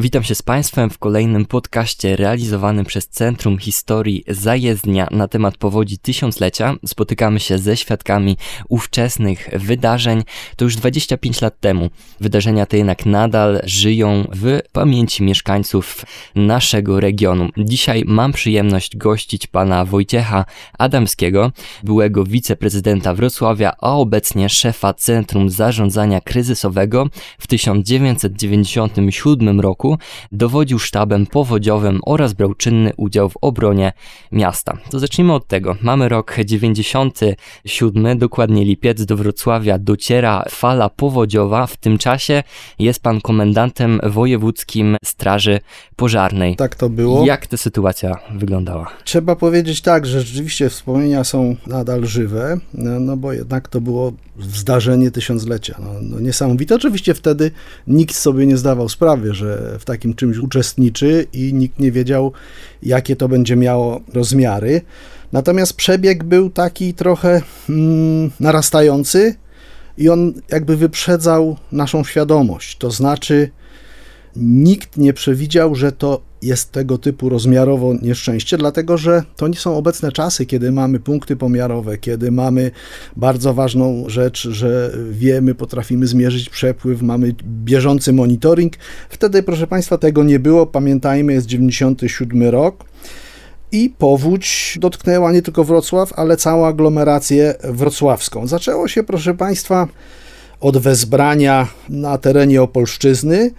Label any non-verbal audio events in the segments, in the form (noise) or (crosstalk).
Witam się z Państwem w kolejnym podcaście realizowanym przez Centrum Historii Zajezdnia na temat powodzi tysiąclecia. Spotykamy się ze świadkami ówczesnych wydarzeń. To już 25 lat temu. Wydarzenia te jednak nadal żyją w pamięci mieszkańców naszego regionu. Dzisiaj mam przyjemność gościć pana Wojciecha Adamskiego, byłego wiceprezydenta Wrocławia, a obecnie szefa Centrum Zarządzania Kryzysowego w 1997 roku dowodził sztabem powodziowym oraz brał czynny udział w obronie miasta. To zacznijmy od tego. Mamy rok 97, dokładnie lipiec, do Wrocławia dociera fala powodziowa. W tym czasie jest pan komendantem wojewódzkim Straży Pożarnej. Tak to było. Jak ta sytuacja wyglądała? Trzeba powiedzieć tak, że rzeczywiście wspomnienia są nadal żywe, no, no bo jednak to było zdarzenie tysiąclecia. No, no niesamowite. Oczywiście wtedy nikt sobie nie zdawał sprawy, że w takim czymś uczestniczy i nikt nie wiedział, jakie to będzie miało rozmiary. Natomiast przebieg był taki trochę mm, narastający i on jakby wyprzedzał naszą świadomość. To znaczy, nikt nie przewidział, że to jest tego typu rozmiarowo nieszczęście, dlatego że to nie są obecne czasy, kiedy mamy punkty pomiarowe, kiedy mamy bardzo ważną rzecz, że wiemy, potrafimy zmierzyć przepływ, mamy bieżący monitoring. Wtedy, proszę Państwa, tego nie było. Pamiętajmy, jest 97 rok. I powódź dotknęła nie tylko Wrocław, ale całą aglomerację wrocławską. Zaczęło się, proszę Państwa, od wezbrania na terenie Opolszczyzny,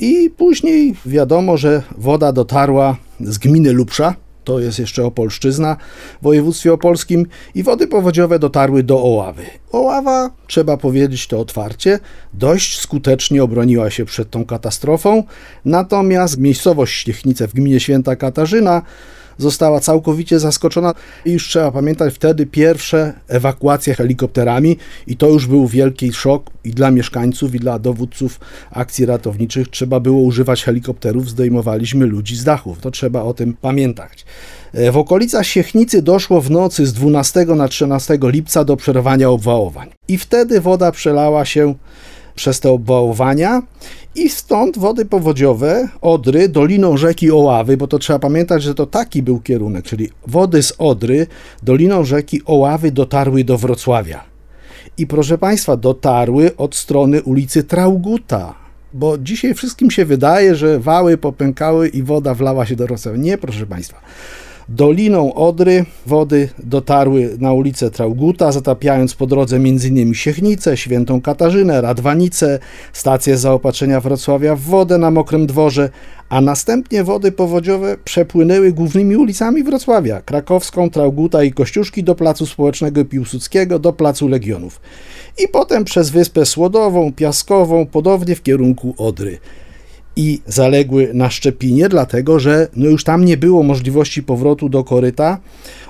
i później wiadomo, że woda dotarła z gminy Lubsza, to jest jeszcze Opolszczyzna w województwie opolskim. I wody powodziowe dotarły do Oławy. Oława, trzeba powiedzieć to otwarcie, dość skutecznie obroniła się przed tą katastrofą, natomiast miejscowość Śliechnice w gminie Święta Katarzyna została całkowicie zaskoczona i już trzeba pamiętać wtedy pierwsze ewakuacje helikopterami i to już był wielki szok i dla mieszkańców i dla dowódców akcji ratowniczych trzeba było używać helikopterów, zdejmowaliśmy ludzi z dachów. To trzeba o tym pamiętać. E, w okolicach Siechnicy doszło w nocy z 12 na 13 lipca do przerwania obwałowań. I wtedy woda przelała się przez te obwałowania i stąd wody powodziowe Odry doliną rzeki Oławy, bo to trzeba pamiętać, że to taki był kierunek, czyli wody z Odry doliną rzeki Oławy dotarły do Wrocławia. I proszę Państwa, dotarły od strony ulicy Trauguta, bo dzisiaj wszystkim się wydaje, że wały popękały i woda wlała się do Wrocławia. Nie, proszę Państwa. Doliną Odry wody dotarły na ulicę Trauguta, zatapiając po drodze m.in. Siechnicę, Świętą Katarzynę, Radwanicę, stację zaopatrzenia Wrocławia w wodę na Mokrym Dworze, a następnie wody powodziowe przepłynęły głównymi ulicami Wrocławia, Krakowską, Trauguta i Kościuszki do Placu Społecznego Piłsudskiego, do Placu Legionów i potem przez Wyspę Słodową, Piaskową, podobnie w kierunku Odry i zaległy na Szczepinie, dlatego że no już tam nie było możliwości powrotu do koryta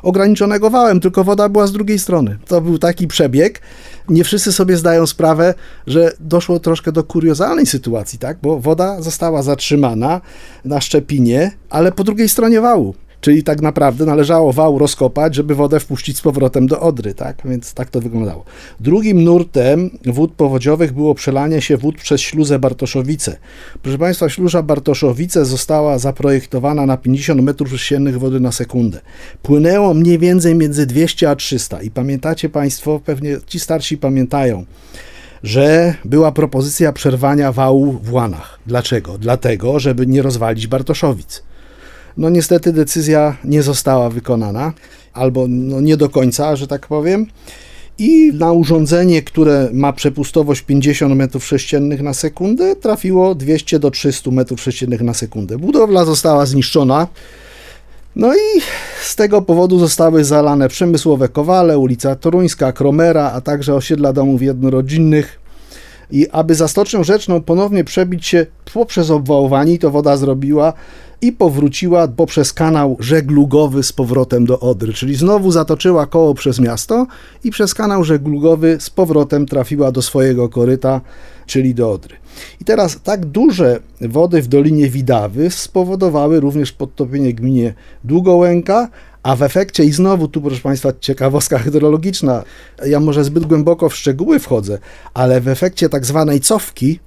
ograniczonego wałem, tylko woda była z drugiej strony. To był taki przebieg. Nie wszyscy sobie zdają sprawę, że doszło troszkę do kuriozalnej sytuacji, tak? bo woda została zatrzymana na Szczepinie, ale po drugiej stronie wału. Czyli tak naprawdę należało wał rozkopać, żeby wodę wpuścić z powrotem do Odry, tak? Więc tak to wyglądało. Drugim nurtem wód powodziowych było przelanie się wód przez śluzę Bartoszowice. Proszę Państwa, śluza Bartoszowice została zaprojektowana na 50 m3 wody na sekundę. Płynęło mniej więcej między 200 a 300 i pamiętacie Państwo, pewnie ci starsi pamiętają, że była propozycja przerwania wału w Łanach. Dlaczego? Dlatego, żeby nie rozwalić Bartoszowic. No niestety decyzja nie została wykonana, albo no nie do końca, że tak powiem. I na urządzenie, które ma przepustowość 50 m3 na sekundę, trafiło 200 do 300 m3 na sekundę. Budowla została zniszczona. No i z tego powodu zostały zalane przemysłowe kowale, ulica Toruńska, Kromera, a także osiedla domów jednorodzinnych. I aby za Stocznią Rzeczną ponownie przebić się poprzez obwałowanie, to woda zrobiła i powróciła poprzez kanał żeglugowy z powrotem do Odry, czyli znowu zatoczyła koło przez miasto i przez kanał żeglugowy z powrotem trafiła do swojego koryta, czyli do Odry. I teraz tak duże wody w Dolinie Widawy spowodowały również podtopienie gminie Długołęka, a w efekcie, i znowu tu, proszę Państwa, ciekawostka (laughs) hydrologiczna, ja może zbyt głęboko w szczegóły wchodzę, ale w efekcie tak zwanej cofki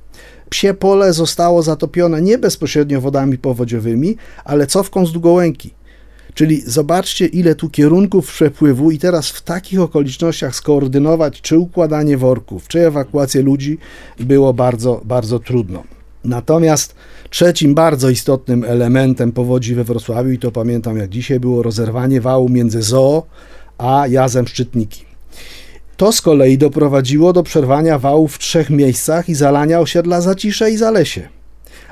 psie pole zostało zatopione nie bezpośrednio wodami powodziowymi, ale cofką z Długołęki. Czyli zobaczcie, ile tu kierunków przepływu, i teraz w takich okolicznościach skoordynować czy układanie worków, czy ewakuację ludzi było bardzo, bardzo trudno. Natomiast trzecim bardzo istotnym elementem powodzi we Wrocławiu, i to pamiętam jak dzisiaj, było rozerwanie wału między Zoo a Jazem Szczytniki. To z kolei doprowadziło do przerwania wału w trzech miejscach i zalania osiedla Zacisze i Zalesie.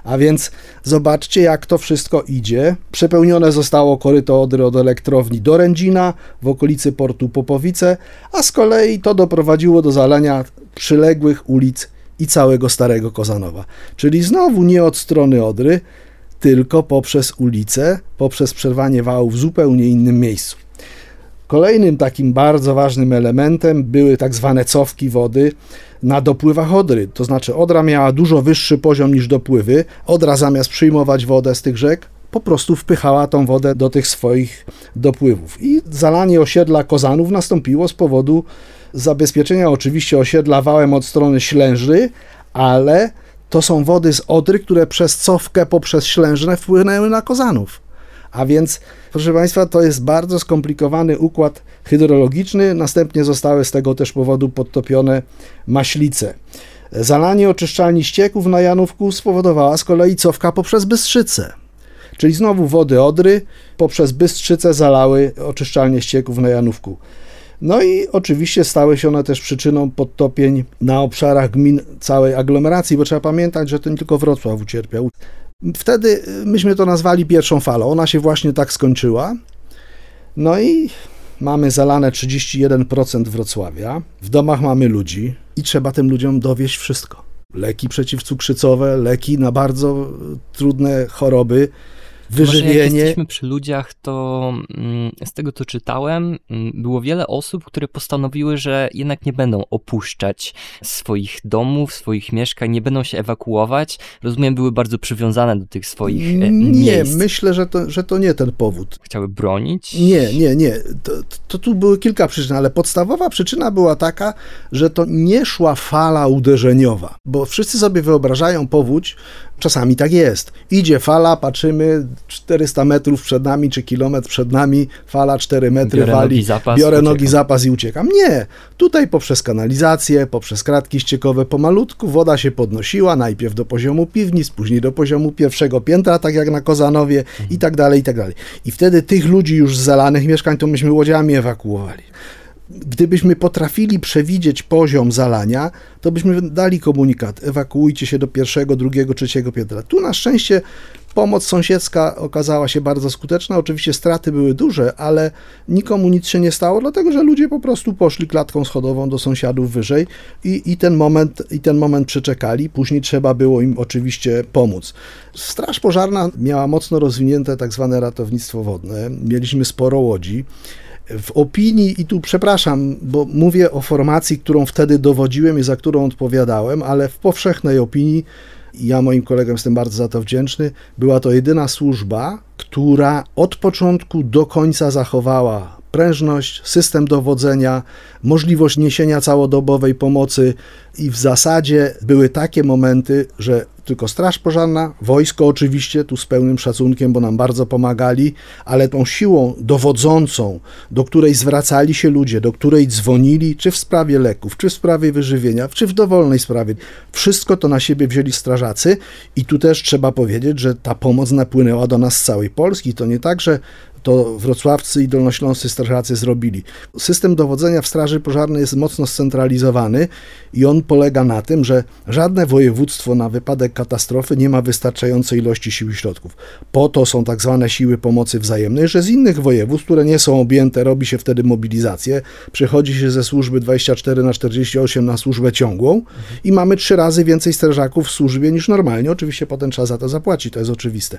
A więc zobaczcie, jak to wszystko idzie. Przepełnione zostało koryto Odry od elektrowni do Rędzina w okolicy portu Popowice, a z kolei to doprowadziło do zalania przyległych ulic i całego Starego Kozanowa. Czyli znowu nie od strony Odry, tylko poprzez ulicę, poprzez przerwanie wału w zupełnie innym miejscu. Kolejnym takim bardzo ważnym elementem były tak zwane cofki wody na dopływach Odry. To znaczy Odra miała dużo wyższy poziom niż dopływy. Odra zamiast przyjmować wodę z tych rzek, po prostu wpychała tą wodę do tych swoich dopływów. I zalanie osiedla Kozanów nastąpiło z powodu zabezpieczenia oczywiście osiedla wałem od strony Ślęży, ale to są wody z Odry, które przez cofkę poprzez Ślężnę wpłynęły na Kozanów. A więc, proszę Państwa, to jest bardzo skomplikowany układ hydrologiczny. Następnie zostały z tego też powodu podtopione maślice. Zalanie oczyszczalni ścieków na Janówku spowodowała z kolei cofka poprzez Bystrzycę. Czyli znowu wody Odry poprzez Bystrzycę zalały oczyszczalnie ścieków na Janówku. No i oczywiście stały się one też przyczyną podtopień na obszarach gmin całej aglomeracji, bo trzeba pamiętać, że to nie tylko Wrocław ucierpiał. Wtedy y, myśmy to nazwali pierwszą falą. Ona się właśnie tak skończyła. No i mamy zalane 31% Wrocławia. W domach mamy ludzi i trzeba tym ludziom dowieść wszystko. Leki przeciwcukrzycowe, leki na bardzo trudne choroby, wyżywienie. Może jak jesteśmy przy ludziach, to mm, z tego co czytałem, mm, było wiele osób, które postanowiły, że jednak nie będą opuszczać swoich domów, swoich mieszkań, nie będą się ewakuować. Rozumiem, były bardzo przywiązane do tych swoich e, Nie, myślę, że to, że to nie ten powód. Chciały bronić? Nie, nie, nie. To, to tu były kilka przyczyn, ale podstawowa przyczyna była taka, że to nie szła fala uderzeniowa, bo wszyscy sobie wyobrażają powódź Czasami tak jest. Idzie fala, patrzymy 400 metrów przed nami, czy kilometr przed nami, fala 4 metry biorę wali, nogi zapas, biorę uciekam. nogi zapas i uciekam. Nie, tutaj poprzez kanalizację, poprzez kratki ściekowe pomalutku woda się podnosiła, najpierw do poziomu piwnic, później do poziomu pierwszego piętra, tak jak na Kozanowie mhm. i tak dalej, i tak dalej. I wtedy tych ludzi już z zalanych mieszkań to myśmy łodziami ewakuowali gdybyśmy potrafili przewidzieć poziom zalania, to byśmy dali komunikat: ewakuujcie się do pierwszego, drugiego, trzeciego piętra. Tu na szczęście pomoc sąsiedzka okazała się bardzo skuteczna. Oczywiście straty były duże, ale nikomu nic się nie stało, dlatego że ludzie po prostu poszli klatką schodową do sąsiadów wyżej i, i, ten, moment, i ten moment przeczekali. Później trzeba było im oczywiście pomóc. Straż pożarna miała mocno rozwinięte tak zwane ratownictwo wodne. Mieliśmy sporo łodzi w opinii, i tu przepraszam, bo mówię o formacji, którą wtedy dowodziłem i za którą odpowiadałem, ale w powszechnej opinii, ja moim kolegom jestem bardzo za to wdzięczny, była to jedyna służba, która od początku do końca zachowała prężność, system dowodzenia, możliwość niesienia całodobowej pomocy i w zasadzie były takie momenty, że tylko Straż Pożarna, wojsko oczywiście, tu z pełnym szacunkiem, bo nam bardzo pomagali, ale tą siłą dowodzącą, do której zwracali się ludzie, do której dzwonili, czy w sprawie leków, czy w sprawie wyżywienia, czy w dowolnej sprawie, wszystko to na siebie wzięli strażacy i tu też trzeba powiedzieć, że ta pomoc napłynęła do nas z całej Polski. To nie tak, że to wrocławcy i dolnośląscy strażacy zrobili. System dowodzenia w Straży Pożarnej jest mocno scentralizowany i on polega na tym, że żadne województwo na wypadek katastrofy nie ma wystarczającej ilości sił i środków. Po to są tak zwane siły pomocy wzajemnej, że z innych województw, które nie są objęte, robi się wtedy mobilizację, przechodzi się ze służby 24 na 48 na służbę ciągłą i mamy trzy razy więcej strażaków w służbie niż normalnie. Oczywiście potem trzeba za to zapłacić, to jest oczywiste.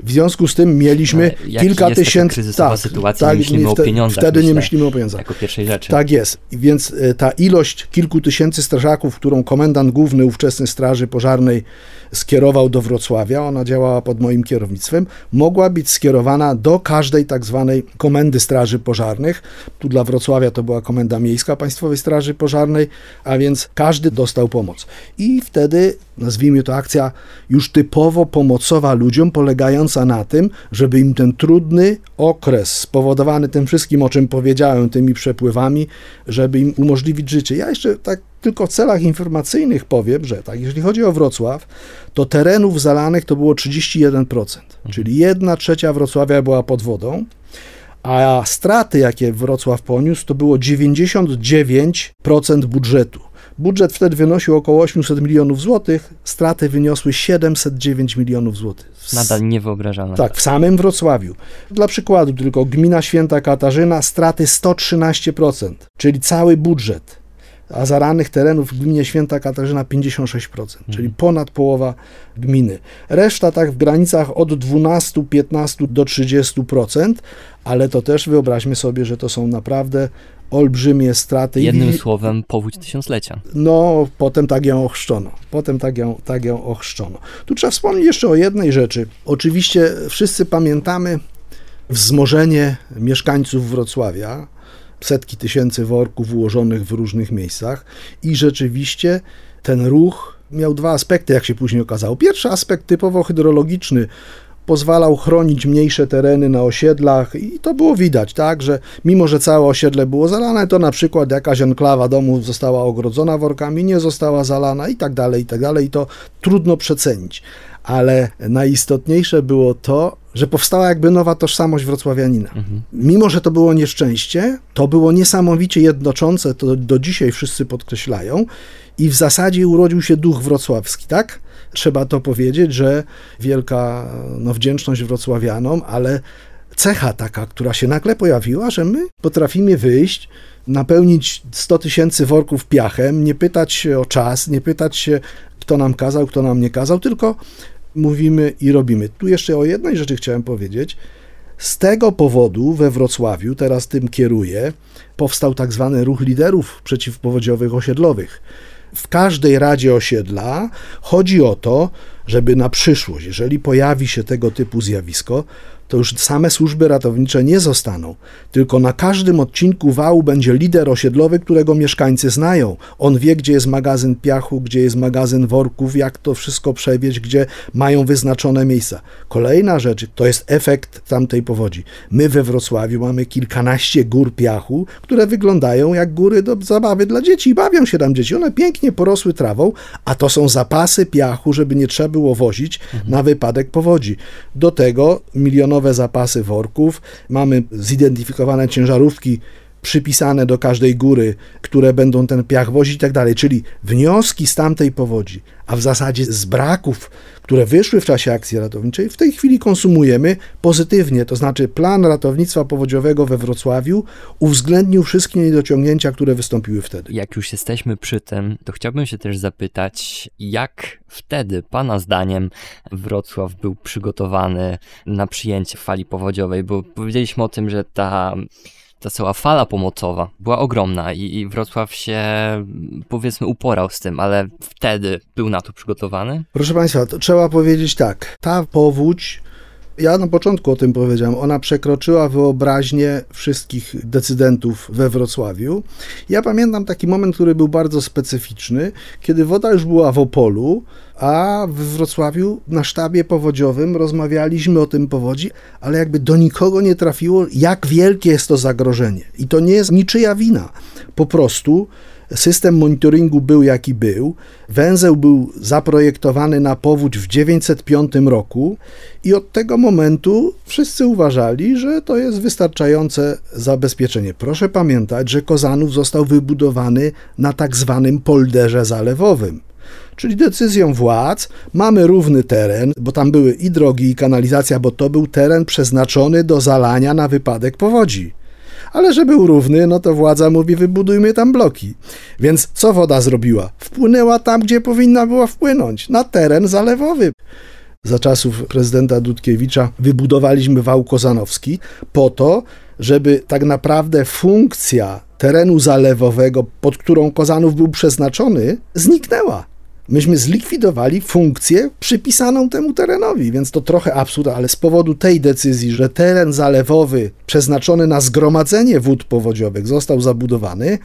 W związku z tym mieliśmy kilka tysięcy tysięcy. kryzysowa tak, sytuacja, tak, nie myślimy wtedy, o pieniądzach. Wtedy myślę, nie myślimy o pieniądzach. Jako pierwszej rzeczy. Tak jest. Więc e, ta ilość kilku tysięcy strażaków, którą komendant główny ówczesny Straży Pożarnej skierował do Wrocławia, ona działała pod moim kierownictwem, mogła być skierowana do każdej tak zwanej komendy Straży Pożarnych. Tu dla Wrocławia to była Komenda Miejska Państwowej Straży Pożarnej, a więc każdy dostał pomoc. I wtedy nazwijmy to akcja już typowo pomocowa ludziom, polegająca na tym, żeby im ten trudny okres spowodowany tym wszystkim, o czym powiedziałem, tymi przepływami, żeby im umożliwić życie. Ja jeszcze tak tylko w celach informacyjnych powiem, że tak, jeżeli chodzi o Wrocław, to terenów zalanych to było 31%, czyli jedna trzecia Wrocławia była pod wodą a straty, jakie Wrocław poniósł, to było 99% budżetu. Budżet wtedy wynosił około 800 milionów złotych, straty wyniosły 709 milionów złotych. Nadal niewyobrażalne. Tak, w samym Wrocławiu. Dla przykładu tylko gmina Święta Katarzyna straty 113%, czyli cały budżet a zaranych terenów w gminie Święta Katarzyna 56%, mhm. czyli ponad połowa gminy. Reszta tak w granicach od 12, 15 do 30%, ale to też wyobraźmy sobie, że to są naprawdę olbrzymie straty. Jednym I, słowem powódź tysiąclecia. No, potem tak ją ochrzczono. Potem tak ją, tak ją ochrzczono. Tu trzeba wspomnieć jeszcze o jednej rzeczy. Oczywiście wszyscy pamiętamy wzmożenie mieszkańców Wrocławia, setki tysięcy worków ułożonych w różnych miejscach i rzeczywiście ten ruch miał dwa aspekty, jak się później okazało. Pierwszy aspekt typowo hydrologiczny, pozwalał chronić mniejsze tereny na osiedlach i to było widać, tak, że mimo, że całe osiedle było zalane, to na przykład jakaś enklawa domów została ogrodzona workami, nie została zalana i tak dalej, i tak dalej i to trudno przecenić. Ale najistotniejsze było to, że powstała jakby nowa tożsamość wrocławianina. Mhm. Mimo, że to było nieszczęście, to było niesamowicie jednoczące, to do dzisiaj wszyscy podkreślają i w zasadzie urodził się duch wrocławski, tak? Trzeba to powiedzieć, że wielka no, wdzięczność wrocławianom, ale cecha taka, która się nagle pojawiła, że my potrafimy wyjść, napełnić 100 tysięcy worków piachem, nie pytać się o czas, nie pytać się, kto nam kazał, kto nam nie kazał, tylko mówimy i robimy. Tu jeszcze o jednej rzeczy chciałem powiedzieć. Z tego powodu we Wrocławiu, teraz tym kieruję, powstał tak zwany ruch liderów przeciwpowodziowych osiedlowych. W każdej radzie osiedla chodzi o to, żeby na przyszłość, jeżeli pojawi się tego typu zjawisko, to już same służby ratownicze nie zostaną, tylko na każdym odcinku wału będzie lider osiedlowy, którego mieszkańcy znają. On wie, gdzie jest magazyn piachu, gdzie jest magazyn worków, jak to wszystko przewieźć, gdzie mają wyznaczone miejsca. Kolejna rzecz to jest efekt tamtej powodzi. My we Wrocławiu mamy kilkanaście gór piachu, które wyglądają jak góry do zabawy dla dzieci i bawią się tam dzieci. One pięknie porosły trawą, a to są zapasy piachu, żeby nie trzeba było wozić mhm. na wypadek powodzi. Do tego milionowe nowe zapasy worków, mamy zidentyfikowane ciężarówki przypisane do każdej góry, które będą ten piach wozić i tak dalej. Czyli wnioski z tamtej powodzi, a w zasadzie z braków, które wyszły w czasie akcji ratowniczej, w tej chwili konsumujemy pozytywnie. To znaczy plan ratownictwa powodziowego we Wrocławiu uwzględnił wszystkie niedociągnięcia, które wystąpiły wtedy. Jak już jesteśmy przy tym, to chciałbym się też zapytać, jak wtedy, Pana zdaniem, Wrocław był przygotowany na przyjęcie fali powodziowej, bo powiedzieliśmy o tym, że ta ta cała fala pomocowa była ogromna i, i Wrocław się powiedzmy uporał z tym, ale wtedy był na to przygotowany? Proszę Państwa, to trzeba powiedzieć tak. Ta powódź ja na początku o tym powiedziałem. Ona przekroczyła wyobraźnię wszystkich decydentów we Wrocławiu. Ja pamiętam taki moment, który był bardzo specyficzny, kiedy woda już była w Opolu, a w Wrocławiu na sztabie powodziowym rozmawialiśmy o tym powodzi, ale jakby do nikogo nie trafiło, jak wielkie jest to zagrożenie. I to nie jest niczyja wina. Po prostu System monitoringu był jaki był. Węzeł był zaprojektowany na powódź w 905 roku i od tego momentu wszyscy uważali, że to jest wystarczające zabezpieczenie. Proszę pamiętać, że Kozanów został wybudowany na tak zwanym polderze zalewowym. Czyli decyzją władz mamy równy teren, bo tam były i drogi, i kanalizacja, bo to był teren przeznaczony do zalania na wypadek powodzi ale żeby był równy, no to władza mówi wybudujmy tam bloki. Więc co woda zrobiła? Wpłynęła tam, gdzie powinna była wpłynąć, na teren zalewowy. Za czasów prezydenta Dudkiewicza wybudowaliśmy wał Kozanowski po to, żeby tak naprawdę funkcja terenu zalewowego, pod którą Kozanów był przeznaczony, zniknęła. Myśmy zlikwidowali funkcję przypisaną temu terenowi, więc to trochę absurd, ale z powodu tej decyzji, że teren zalewowy przeznaczony na zgromadzenie wód powodziowych został zabudowany,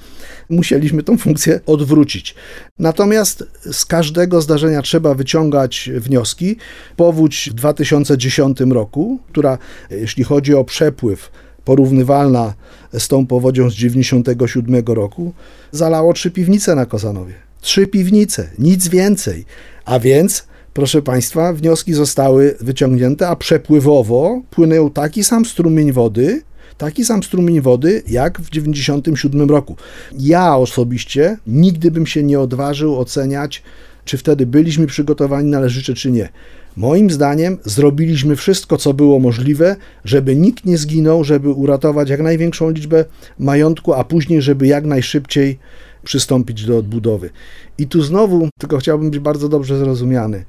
musieliśmy tą funkcję odwrócić. Natomiast z każdego zdarzenia trzeba wyciągać wnioski. Powódź w 2010 roku, która jeśli chodzi o przepływ, porównywalna z tą powodzią z 97 roku, zalało trzy piwnice na Kozanowie. Trzy piwnice, nic więcej. A więc, proszę Państwa, wnioski zostały wyciągnięte, a przepływowo płynął taki sam strumień wody, taki sam strumień wody jak w 97 roku. Ja osobiście nigdy bym się nie odważył oceniać, czy wtedy byliśmy przygotowani należycie, czy nie. Moim zdaniem zrobiliśmy wszystko, co było możliwe, żeby nikt nie zginął, żeby uratować jak największą liczbę majątku, a później, żeby jak najszybciej przystąpić do odbudowy. I tu znowu, tylko chciałbym być bardzo dobrze zrozumiany.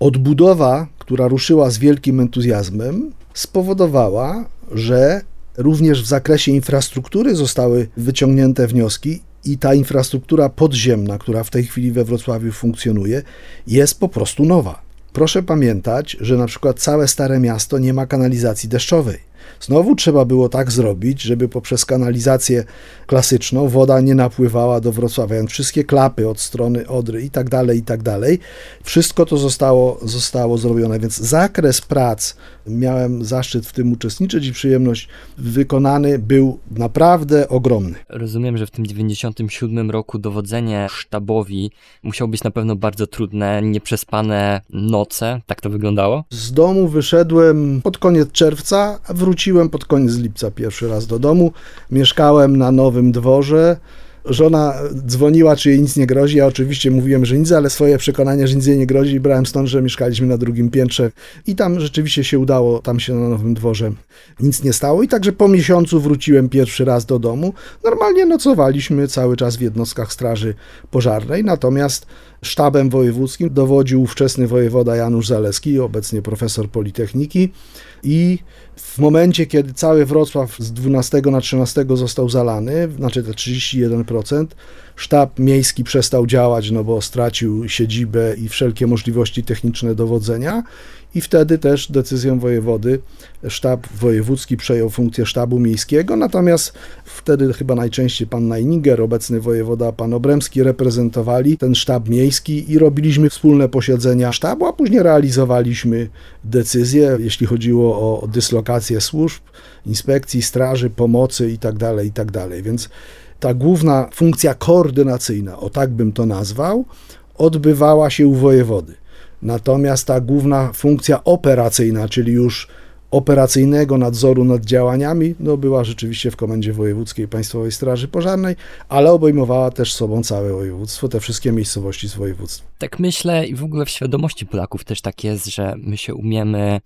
Odbudowa, która ruszyła z wielkim entuzjazmem, spowodowała, że również w zakresie infrastruktury zostały wyciągnięte wnioski i ta infrastruktura podziemna, która w tej chwili we Wrocławiu funkcjonuje, jest po prostu nowa. Proszę pamiętać, że na przykład całe Stare Miasto nie ma kanalizacji deszczowej. Znowu trzeba było tak zrobić, żeby poprzez kanalizację klasyczną woda nie napływała do Wrocławia. Więc wszystkie klapy od strony Odry i tak dalej, i tak dalej. Wszystko to zostało, zostało zrobione, więc zakres prac, miałem zaszczyt w tym uczestniczyć i przyjemność, wykonany był naprawdę ogromny. Rozumiem, że w tym 97 roku dowodzenie sztabowi musiało być na pewno bardzo trudne, nieprzespane noce, tak to wyglądało? Z domu wyszedłem pod koniec czerwca, wróciłem wróciłem pod koniec lipca pierwszy raz do domu. Mieszkałem na nowym dworze. Żona dzwoniła, czy jej nic nie grozi. Ja oczywiście mówiłem, że nic, ale swoje przekonanie, że nic jej nie grozi, brałem stąd, że mieszkaliśmy na drugim piętrze i tam rzeczywiście się udało, tam się na nowym dworze nic nie stało. I także po miesiącu wróciłem pierwszy raz do domu. Normalnie nocowaliśmy cały czas w jednostkach Straży Pożarnej, natomiast sztabem wojewódzkim dowodził ówczesny wojewoda Janusz Zaleski, obecnie profesor Politechniki. I w momencie, kiedy cały Wrocław z 12 na 13 został zalany, znaczy te 31%, sztab miejski przestał działać, no bo stracił siedzibę i wszelkie możliwości techniczne dowodzenia i wtedy też decyzją wojewody sztab wojewódzki przejął funkcję sztabu miejskiego, natomiast wtedy chyba najczęściej pan Najniger, obecny wojewoda, pan Obremski reprezentowali ten sztab miejski i robiliśmy wspólne posiedzenia sztabu, a później realizowaliśmy decyzje, jeśli chodziło o dyslokację służb, inspekcji, straży, pomocy itd., tak itd. Tak Więc ta główna funkcja koordynacyjna, o tak bym to nazwał, odbywała się u wojewody. Natomiast ta główna funkcja operacyjna, czyli już operacyjnego nadzoru nad działaniami no, była rzeczywiście w Komendzie Wojewódzkiej Państwowej Straży Pożarnej, ale obejmowała też sobą całe województwo, te wszystkie miejscowości z województwa. Tak myślę i w ogóle w świadomości Polaków też tak jest, że my się umiemy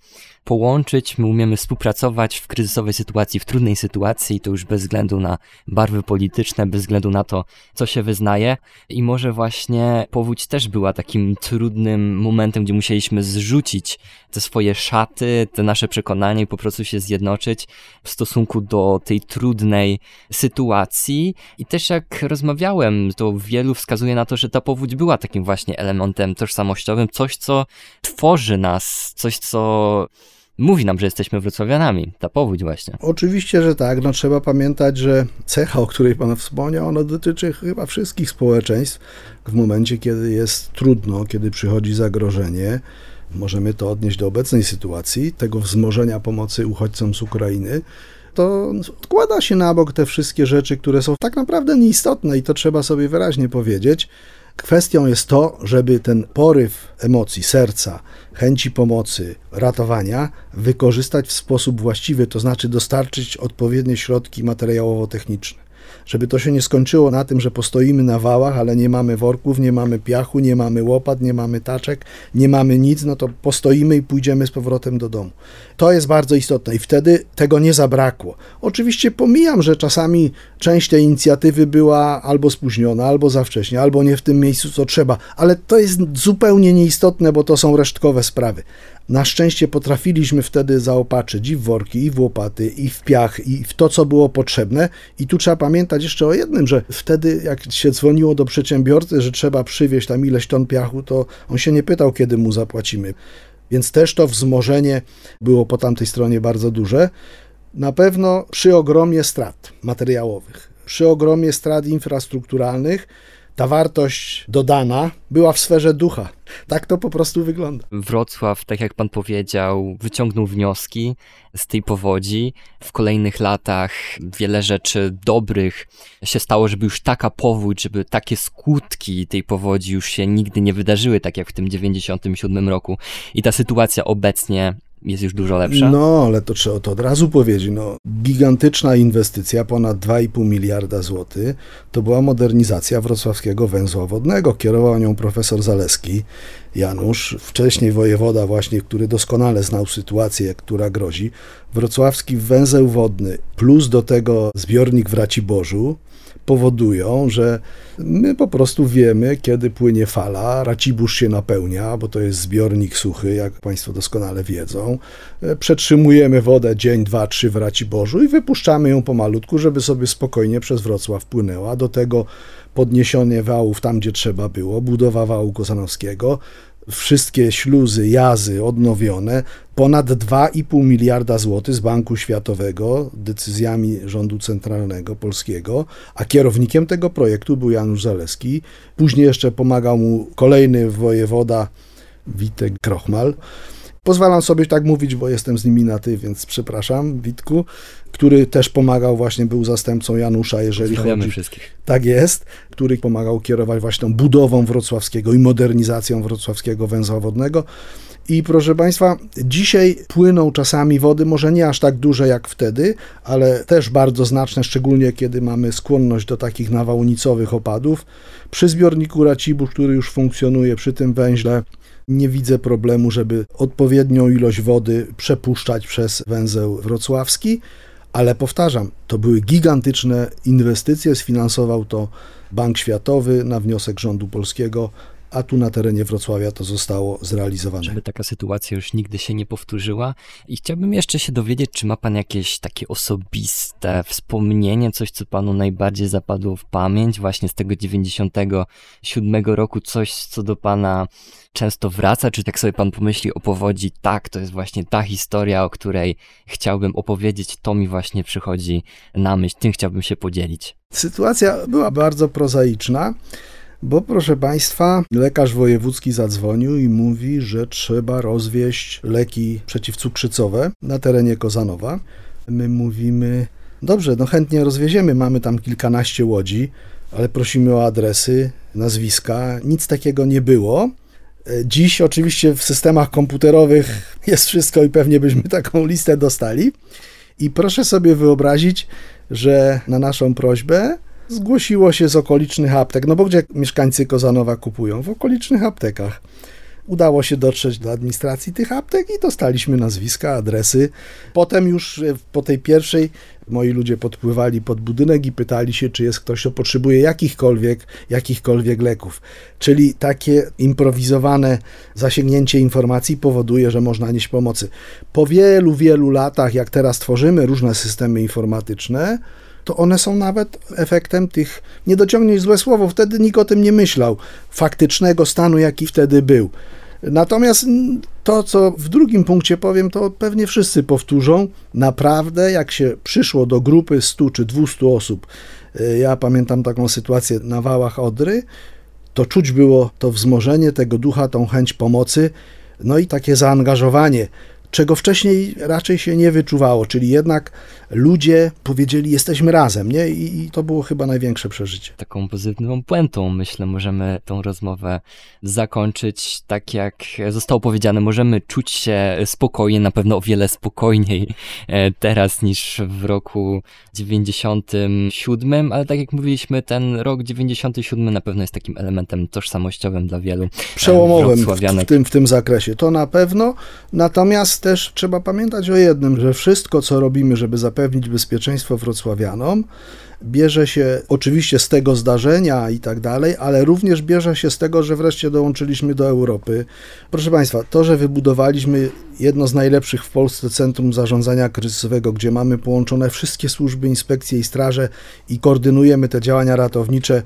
połączyć, my umiemy współpracować w kryzysowej sytuacji, w trudnej sytuacji, to już bez względu na barwy polityczne, bez względu na to, co się wyznaje. I może właśnie powódź też była takim trudnym momentem, gdzie musieliśmy zrzucić te swoje szaty, te nasze przekonania i po prostu się zjednoczyć w stosunku do tej trudnej sytuacji. I też jak rozmawiałem, to wielu wskazuje na to, że ta powódź była takim właśnie elementem tożsamościowym, coś, co tworzy nas, coś, co mówi nam, że jesteśmy wrocławianami. Ta powódź właśnie. Oczywiście, że tak. No, trzeba pamiętać, że cecha, o której Pan wspomniał, ona dotyczy chyba wszystkich społeczeństw. W momencie, kiedy jest trudno, kiedy przychodzi zagrożenie, możemy to odnieść do obecnej sytuacji, tego wzmożenia pomocy uchodźcom z Ukrainy, to odkłada się na bok te wszystkie rzeczy, które są tak naprawdę nieistotne i to trzeba sobie wyraźnie powiedzieć. Kwestią jest to, żeby ten poryw emocji, serca, chęci pomocy, ratowania wykorzystać w sposób właściwy, to znaczy dostarczyć odpowiednie środki materiałowo-techniczne żeby to się nie skończyło na tym, że postoimy na wałach, ale nie mamy worków, nie mamy piachu, nie mamy łopat, nie mamy taczek, nie mamy nic, no to postoimy i pójdziemy z powrotem do domu. To jest bardzo istotne i wtedy tego nie zabrakło. Oczywiście pomijam, że czasami część tej inicjatywy była albo spóźniona, albo za wcześnie, albo nie w tym miejscu, co trzeba, ale to jest zupełnie nieistotne, bo to są resztkowe sprawy. Na szczęście potrafiliśmy wtedy zaopatrzyć i w worki, i w łopaty, i w piach, i w to, co było potrzebne. I tu trzeba pamiętać jeszcze o jednym, że wtedy, jak się dzwoniło do przedsiębiorcy, że trzeba przywieźć tam ileś ton piachu, to on się nie pytał, kiedy mu zapłacimy. Więc też to wzmożenie było po tamtej stronie bardzo duże. Na pewno przy ogromie strat materiałowych, przy ogromie strat infrastrukturalnych, ta wartość dodana była w sferze ducha. Tak to po prostu wygląda. Wrocław, tak jak pan powiedział, wyciągnął wnioski z tej powodzi. W kolejnych latach wiele rzeczy dobrych się stało, żeby już taka powódź, żeby takie skutki tej powodzi już się nigdy nie wydarzyły, tak jak w tym 97 roku. I ta sytuacja obecnie jest już dużo lepsza. No, ale to trzeba to od razu powiedzieć. No, gigantyczna inwestycja, ponad 2,5 miliarda złotych, to była modernizacja wrocławskiego węzła wodnego. Kierował nią profesor Zaleski, Janusz, wcześniej wojewoda właśnie, który doskonale znał sytuację, która grozi. Wrocławski węzeł wodny plus do tego zbiornik w Raciborzu, powodują, że my po prostu wiemy, kiedy płynie fala, Racibórz się napełnia, bo to jest zbiornik suchy, jak Państwo doskonale wiedzą. E, przetrzymujemy wodę dzień, dwa, trzy w Raciborzu i wypuszczamy ją pomalutku, żeby sobie spokojnie przez Wrocław płynęła. Do tego podniesienie wałów tam, gdzie trzeba było, budowa wału Kozanowskiego, wszystkie śluzy, jazy odnowione, ponad 2,5 miliarda złotych z Banku Światowego decyzjami rządu centralnego polskiego, a kierownikiem tego projektu był Janusz Zaleski. Później jeszcze pomagał mu kolejny wojewoda Witek Krochmal. Pozwalam sobie tak mówić, bo jestem z nimi na ty, więc przepraszam, Witku, który też pomagał, właśnie był zastępcą Janusza, jeżeli chodzi. wszystkich. Tak jest, który pomagał kierować właśnie tą budową wrocławskiego i modernizacją wrocławskiego węzła wodnego. I proszę Państwa, dzisiaj płyną czasami wody, może nie aż tak duże jak wtedy, ale też bardzo znaczne, szczególnie kiedy mamy skłonność do takich nawałnicowych opadów. Przy zbiorniku Racibórz, który już funkcjonuje przy tym węźle, nie widzę problemu, żeby odpowiednią ilość wody przepuszczać przez węzeł wrocławski, ale powtarzam, to były gigantyczne inwestycje, sfinansował to Bank Światowy na wniosek rządu polskiego, a tu na terenie Wrocławia to zostało zrealizowane. Żeby taka sytuacja już nigdy się nie powtórzyła. I chciałbym jeszcze się dowiedzieć, czy ma pan jakieś takie osobiste wspomnienie, coś, co panu najbardziej zapadło w pamięć, właśnie z tego 97 roku, coś, co do pana często wraca, czy tak sobie pan pomyśli o powodzi, tak, to jest właśnie ta historia, o której chciałbym opowiedzieć, to mi właśnie przychodzi na myśl, tym chciałbym się podzielić. Sytuacja była bardzo prozaiczna. Bo proszę Państwa, lekarz wojewódzki zadzwonił i mówi, że trzeba rozwieść leki przeciwcukrzycowe na terenie Kozanowa. My mówimy, dobrze, no chętnie rozwieziemy, mamy tam kilkanaście łodzi, ale prosimy o adresy, nazwiska. Nic takiego nie było. Dziś oczywiście w systemach komputerowych (laughs) jest wszystko i pewnie byśmy taką listę dostali. I proszę sobie wyobrazić, że na naszą prośbę zgłosiło się z okolicznych aptek, no bo gdzie mieszkańcy Kozanowa kupują? W okolicznych aptekach. Udało się dotrzeć do administracji tych aptek i dostaliśmy nazwiska, adresy. Potem już e, po tej pierwszej moi ludzie podpływali pod budynek i pytali się, czy jest ktoś, kto potrzebuje jakichkolwiek, jakichkolwiek leków. Czyli takie improwizowane zasięgnięcie informacji powoduje, że można nieść pomocy. Po wielu, wielu latach, jak teraz tworzymy różne systemy informatyczne, to one są nawet efektem tych, nie dociągniesz złe słowo, wtedy nikt o tym nie myślał, faktycznego stanu, jaki wtedy był. Natomiast to, co w drugim punkcie powiem, to pewnie wszyscy powtórzą. Naprawdę, jak się przyszło do grupy 100 czy 200 osób, y, ja pamiętam taką sytuację na wałach Odry, to czuć było to wzmożenie tego ducha, tą chęć pomocy, no i takie zaangażowanie czego wcześniej raczej się nie wyczuwało, czyli jednak ludzie powiedzieli, jesteśmy razem, nie? I, I, to było chyba największe przeżycie. Taką pozytywną puentą, myślę, możemy tą rozmowę zakończyć. Tak jak zostało powiedziane, możemy czuć się spokojnie, na pewno o wiele spokojniej e, teraz niż w roku 97, ale tak jak mówiliśmy, ten rok 97 na pewno jest takim elementem tożsamościowym dla wielu e, Przełomowym w, w, tym, w tym zakresie, to na pewno. Natomiast też trzeba pamiętać o jednym, że wszystko, co robimy, żeby zapewnić bezpieczeństwo wrocławianom, bierze się oczywiście z tego zdarzenia i tak dalej, ale również bierze się z tego, że wreszcie dołączyliśmy do Europy. Proszę Państwa, to, że wybudowaliśmy jedno z najlepszych w Polsce centrum zarządzania kryzysowego, gdzie mamy połączone wszystkie służby, inspekcje i straże i koordynujemy te działania ratownicze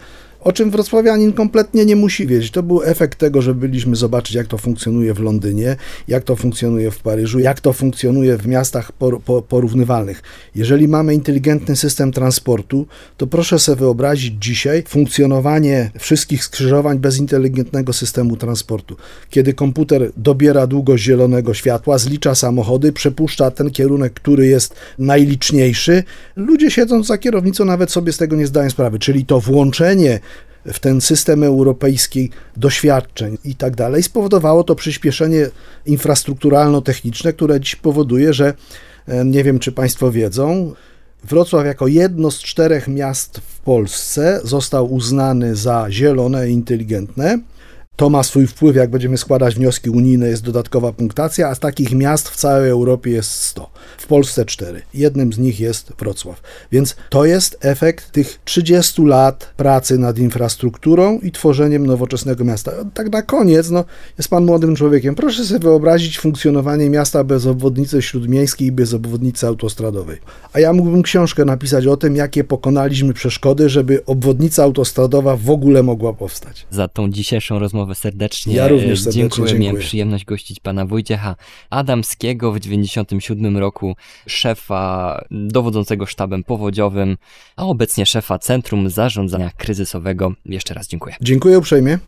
o czym wrocławianin kompletnie nie musi wiedzieć. To był efekt tego, że byliśmy zobaczyć, jak to funkcjonuje w Londynie, jak to funkcjonuje w Paryżu, jak to funkcjonuje w miastach por, por, porównywalnych. Jeżeli mamy inteligentny system transportu, to proszę sobie wyobrazić dzisiaj funkcjonowanie wszystkich skrzyżowań bez inteligentnego systemu transportu. Kiedy komputer dobiera długość zielonego światła, zlicza samochody, przepuszcza ten kierunek, który jest najliczniejszy, ludzie siedząc za kierownicą nawet sobie z tego nie zdają sprawy. Czyli to włączenie w ten system europejski doświadczeń i tak dalej, spowodowało to przyspieszenie infrastrukturalno-techniczne, które dziś powoduje, że nie wiem, czy Państwo wiedzą, Wrocław jako jedno z czterech miast w Polsce został uznany za zielone i inteligentne. To ma swój wpływ, jak będziemy składać wnioski unijne, jest dodatkowa punktacja, a z takich miast w całej Europie jest 100. W Polsce 4. Jednym z nich jest Wrocław. Więc to jest efekt tych 30 lat pracy nad infrastrukturą i tworzeniem nowoczesnego miasta. Tak na koniec, no, jest pan młodym człowiekiem. Proszę sobie wyobrazić funkcjonowanie miasta bez obwodnicy śródmiejskiej i bez obwodnicy autostradowej. A ja mógłbym książkę napisać o tym, jakie pokonaliśmy przeszkody, żeby obwodnica autostradowa w ogóle mogła powstać. Za tą dzisiejszą rozmowę rozmowę serdecznie. Ja również serdecznie dziękuję. dziękuję. Miałem przyjemność gościć pana Wojciecha Adamskiego w 97 roku, szefa dowodzącego sztabem powodziowym, a obecnie szefa Centrum Zarządzania Kryzysowego. Jeszcze raz dziękuję. Dziękuję uprzejmie.